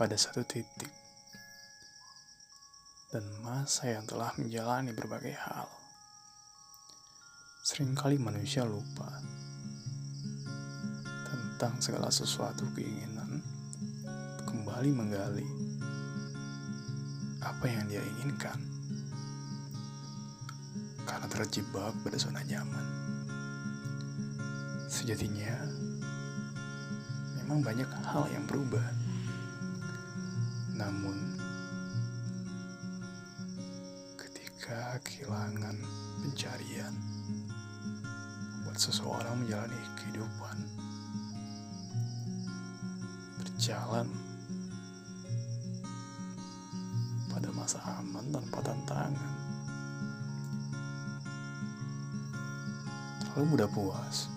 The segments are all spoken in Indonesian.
pada satu titik dan masa yang telah menjalani berbagai hal. Seringkali manusia lupa tentang segala sesuatu keinginan kembali menggali apa yang dia inginkan karena terjebak pada zona nyaman. Sejatinya, memang banyak hal yang berubah. Namun, ketika kehilangan pencarian, membuat seseorang menjalani kehidupan berjalan pada masa aman tanpa tantangan. Terlalu mudah puas,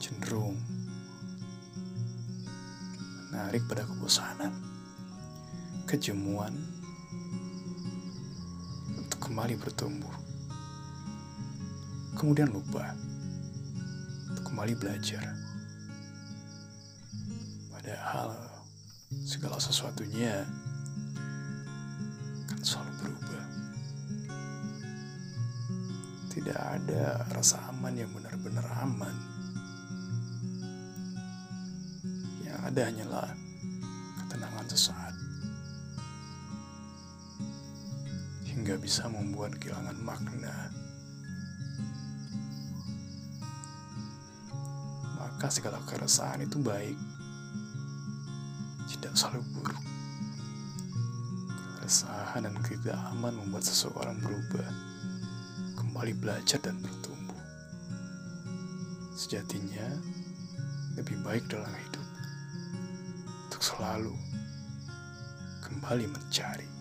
cenderung menarik pada kebosanan, kejemuan untuk kembali bertumbuh. Kemudian lupa untuk kembali belajar. Padahal segala sesuatunya kan selalu berubah. Tidak ada rasa aman yang benar-benar aman. Ada hanyalah ketenangan sesaat. Hingga bisa membuat kehilangan makna. Maka segala keresahan itu baik tidak selalu buruk. Keresahan dan tidak aman membuat seseorang berubah, kembali belajar dan bertumbuh. Sejatinya, lebih baik dalam hidup untuk selalu kembali mencari.